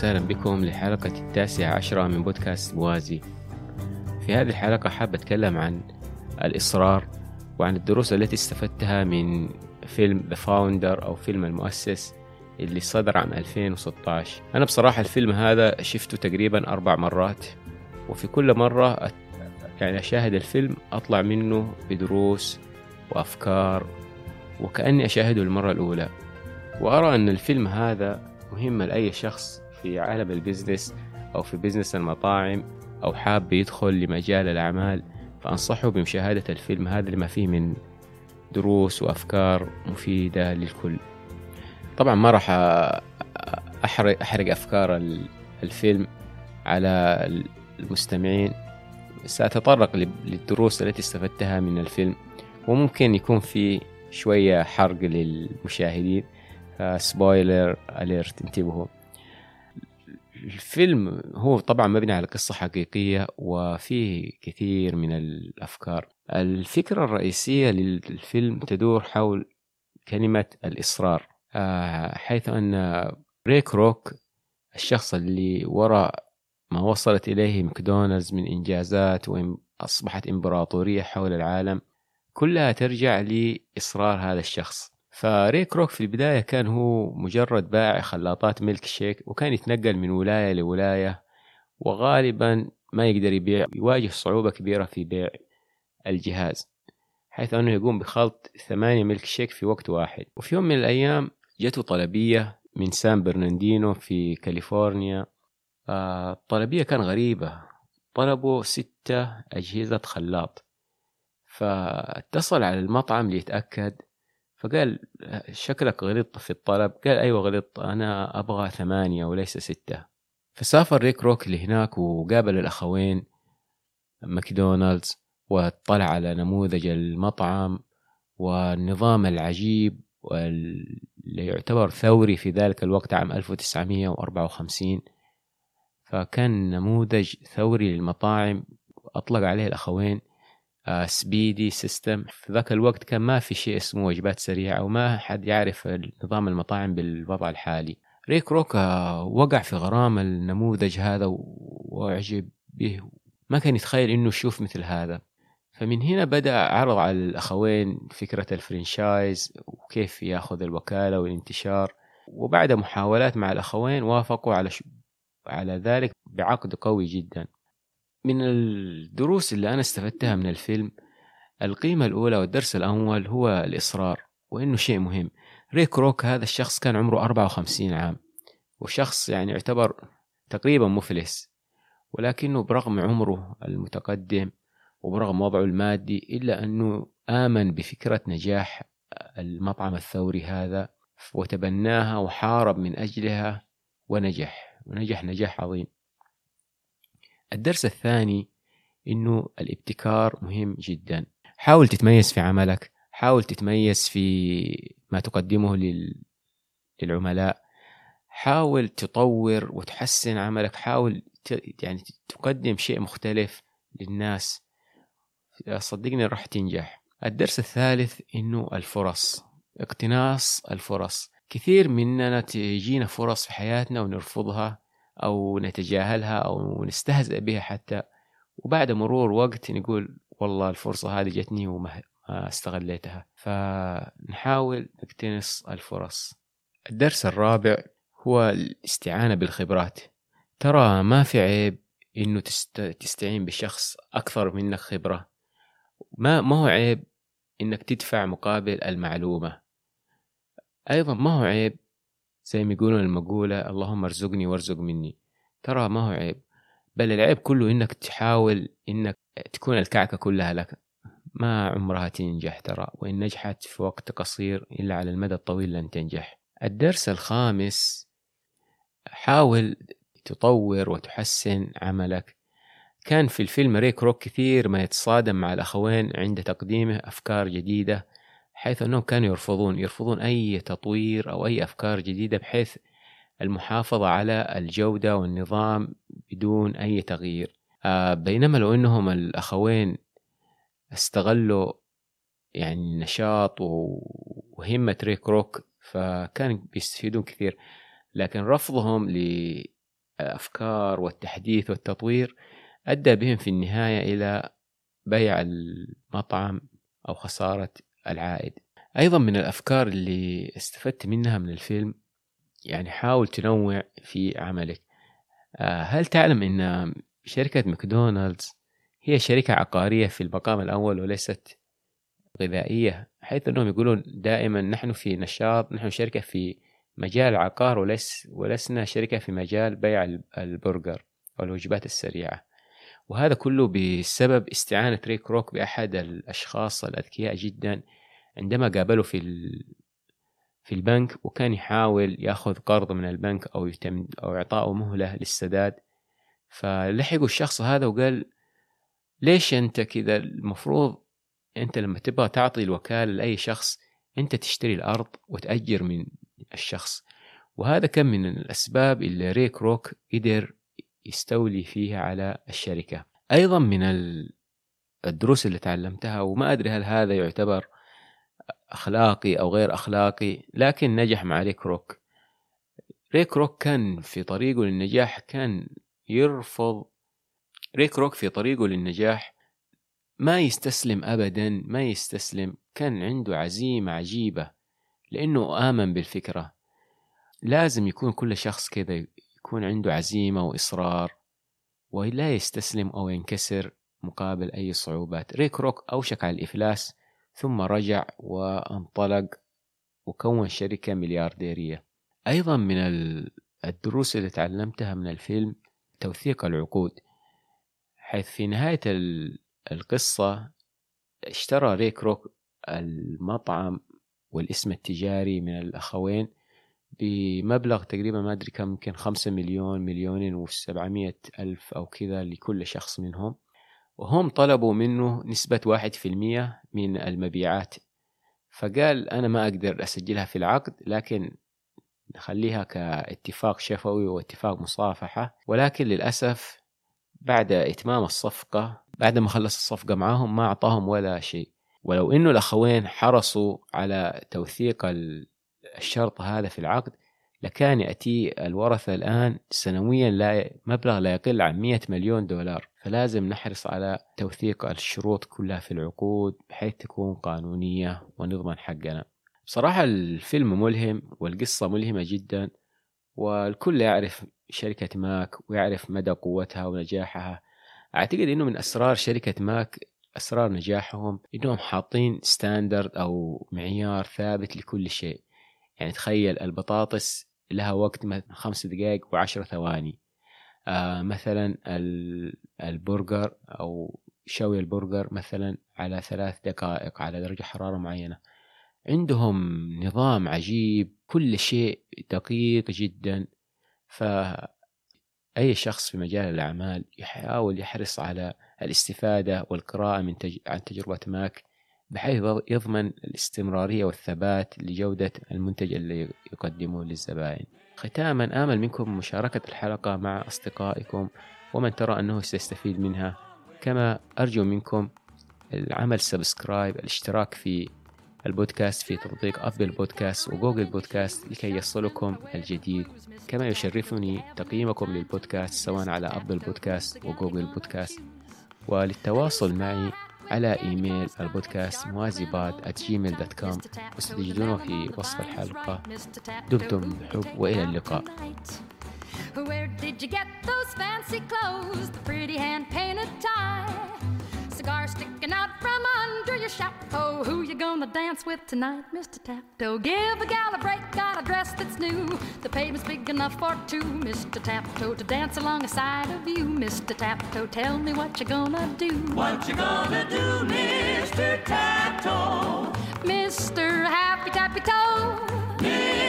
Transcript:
وسهلا بكم لحلقة التاسعة عشرة من بودكاست موازي في هذه الحلقة حاب أتكلم عن الإصرار وعن الدروس التي استفدتها من فيلم The Founder أو فيلم المؤسس اللي صدر عام 2016 أنا بصراحة الفيلم هذا شفته تقريبا أربع مرات وفي كل مرة. يعني أشاهد الفيلم أطلع منه بدروس وأفكار وكأني أشاهده المرة الأولى وأرى أن الفيلم هذا مهم لأي شخص في عالم ال business أو في business المطاعم أو حاب يدخل لمجال الأعمال فأنصحه بمشاهدة الفيلم هذا لما فيه من دروس وأفكار مفيدة للكل. طبعا ما راح أحرق, أحرق أفكار الفيلم على المستمعين. سأتطرق للدروس التي استفدتها من الفيلم وممكن يكون في شوية حرق للمشاهدين. spoiler alert انتبهوا. الفيلم هو طبعا مبني على قصة حقيقية وفيه كثير من الأفكار. الفكرة الرئيسية للفيلم تدور حول كلمة الإصرار حيث أن راي كروك الشخص اللي وراء ما وصلت إليه ماكدونالدز من إنجازات وأصبحت إمبراطورية حول العالم كلها ترجع لإصرار هذا الشخص. فريك روك في البداية كان هو مجرد بائع خلاطات ميلك شيك وكان يتنقل من ولاية لولاية وغالبا ما يقدر يبيع يواجه صعوبة كبيرة في بيع الجهاز حيث أنه يقوم بخلط ثمانية ميلك شيك في وقت واحد. وفي يوم من الأيام جته طلبية من سان برناندينو في كاليفورنيا. الطلبية كان غريبة طلبوا ستة أجهزة خلاط. فاتصل على المطعم ليتأكد فقال شكلك غلطت في الطلب. قال أيوة غلطت أنا أبغى ثمانية وليس ستة. فسافر ريك روك لهناك وقابل الأخوين ماكدونالدز واطلع على نموذج المطعم والنظام العجيب واللي يعتبر ثوري في ذلك الوقت عام 1954 فكان نموذج ثوري للمطاعم أطلق عليه الأخوين. Speedee system في ذاك الوقت كان ما في شيء اسمه وجبات سريعة وما حد يعرف نظام المطاعم بالوضع الحالي. راي كروك وقع في غرام النموذج هذا وأعجب به. ما كان يتخيل إنه يشوف مثل هذا. فمن هنا بدأ عرض على الأخوين فكرة ال franchise وكيف يأخذ الوكالة والانتشار. وبعد محاولات مع الأخوين وافقوا على ش... على ذلك بعقد قوي جدا. من الدروس اللي أنا استفدتها من الفيلم القيمة الأولى والدرس الأول هو الإصرار وإنه شيء مهم. ريك روك هذا الشخص كان عمره 54 عام وشخص يعني يعتبر تقريبا مفلس ولكنه برغم عمره المتقدم وبرغم وضعه المادي إلا أنه آمن بفكرة نجاح المطعم الثوري هذا وتبناها وحارب من أجلها ونجح ونجح نجاح عظيم. الدرس الثاني إنه الابتكار مهم جدا. حاول تتميز في عملك حاول تتميز في ما تقدمه للعملاء. حاول تطور وتحسن عملك حاول يعني تقدم شيء مختلف للناس. صدقني راح تنجح. الدرس الثالث إنه الفرص اقتناص الفرص. كثير مننا تجينا فرص في حياتنا ونرفضها. أو نتجاهلها أو نستهزئ بها حتى. وبعد مرور وقت نقول والله الفرصة هذه جتني وما استغليتها. فنحاول نقتنص الفرص. الدرس الرابع هو الاستعانة بالخبرات. ترى ما في عيب إنه تستعين بشخص أكثر منك خبرة. ما ما هو عيب إنك تدفع مقابل المعلومة. أيضا ما هو عيب زي ما يقولون المقولة اللهم ارزقني وارزق مني. ترى ما هو عيب بل العيب كله إنك تحاول إنك تكون الكعكة كلها لك. ما عمرها تنجح ترى وإن نجحت في وقت قصير إلا على المدى الطويل لن تنجح. الدرس الخامس حاول تطور وتحسن عملك. كان في الفيلم ريك روك كثير ما يتصادم مع الأخوين عند تقديمه أفكار جديدة. حيث أنهم كانوا يرفضون يرفضون أي تطوير أو أي أفكار جديدة بحيث المحافظة على الجودة والنظام بدون أي تغيير. آه، بينما لو أنهم الأخوين استغلوا يعني نشاط وهمة ريك روك فكان بيستفيدون كثير. لكن رفضهم الأفكار والتحديث والتطوير أدى بهم في النهاية إلى بيع المطعم أو خسارة العائد. أيضا من الأفكار اللي استفدت منها من الفيلم يعني حاول تنوع في عملك. آه، هل تعلم أن شركة ماكدونالدز هي شركة عقارية في المقام الأول وليست غذائية؟ حيث أنهم يقولون دائما نحن في نشاط نحن شركة في مجال العقار وليس ولسنا شركة في مجال بيع البرجر والوجبات السريعة. وهذا كله بسبب استعانة ريك روك بأحد الأشخاص الأذكياء جدا عندما قابله في في البنك وكان يحاول يأخذ قرض من البنك أو يتم أو إعطائه مهلة للسداد. فلحقوا الشخص هذا وقال ليش أنت كذا؟ المفروض أنت لما تبغى تعطي الوكالة لأي شخص أنت تشتري الأرض وتأجر من الشخص. وهذا كان من الأسباب اللي راي كروك قدر يستولي فيها على الشركة. أيضا من الدروس اللي تعلمتها وما أدري هل هذا يعتبر أخلاقي أو غير أخلاقي لكن نجح مع راي كروك. راي كروك كان في طريقه للنجاح كان يرفض راي كروك في طريقه للنجاح ما يستسلم أبدا ما يستسلم كان عنده عزيمة عجيبة لأنه آمن بالفكرة. لازم يكون كل شخص كذا يكون عنده عزيمة وإصرار ولا يستسلم أو ينكسر مقابل أي صعوبات. ريك روك أوشك على الإفلاس ثم رجع وانطلق وكون شركة مليارديرية. أيضا من الدروس اللي تعلمتها من الفيلم توثيق العقود. حيث في نهاية القصة اشترى ريك روك المطعم والاسم التجاري من الأخوين بمبلغ تقريبا ما أدري كم يمكن خمسة مليون مليونين وسبعمية ألف أو كذا لكل شخص منهم. وهم طلبوا منه نسبة واحد في المية من المبيعات. فقال أنا ما أقدر أسجلها في العقد لكن نخليها كاتفاق شفوي واتفاق مصافحة. ولكن للأسف بعد إتمام الصفقة بعد ما خلص الصفقة معاهم ما أعطاهم ولا شيء. ولو إنه الأخوين حرصوا على توثيق الشرط هذا في العقد لكان يأتي الورثة الآن سنويا لا مبلغ لا يقل عن 100 مليون دولار. فلازم نحرص على توثيق الشروط كلها في العقود بحيث تكون قانونية ونضمن حقنا. بصراحة الفيلم ملهم والقصة ملهمة جدا والكل يعرف شركة ماك ويعرف مدى قوتها ونجاحها. أعتقد أنه من أسرار شركة ماك أسرار نجاحهم أنهم حاطين standard أو معيار ثابت لكل شيء. يعني تخيل البطاطس لها وقت خمس دقائق وعشر ثواني. آه مثلا البرجر أو شوي البرجر مثلا على ثلاث دقائق على درجة حرارة معينة. عندهم نظام عجيب كل شيء دقيق جدا. فأي شخص في مجال الأعمال يحاول يحرص على الاستفادة والقراءة من تج... عن تجربة ماك. بحيث يضمن الاستمرارية والثبات لجودة المنتج اللي يقدمه للزبائن. ختاما آمل منكم مشاركة الحلقة مع أصدقائكم ومن ترى أنه سيستفيد منها. كما أرجو منكم العمل subscribe الاشتراك في البودكاست في تطبيق أبل بودكاست وجوجل بودكاست لكي يصلكم الجديد. كما يشرفني تقييمكم للبودكاست سواء على أبل بودكاست وجوجل بودكاست. وللتواصل معي على إيميل البودكاست Gmail dot com وستجدونه في وصف الحلقة دمتم بحب وإلى اللقاء Where did you get those fancy clothes? The pretty hand painted tie? Cigar sticking out from under your chapeau. Who you gonna dance with tonight, Mr. Taptoe? Give a gal a break, got a dress that's new. The pavement's big enough for two, Mr. Taptoe, to dance alongside of you, Mr. Taptoe. Tell me what you're gonna do. What you gonna do, Mr. Taptoe? Mr. Happy Tappy Toe. Mr.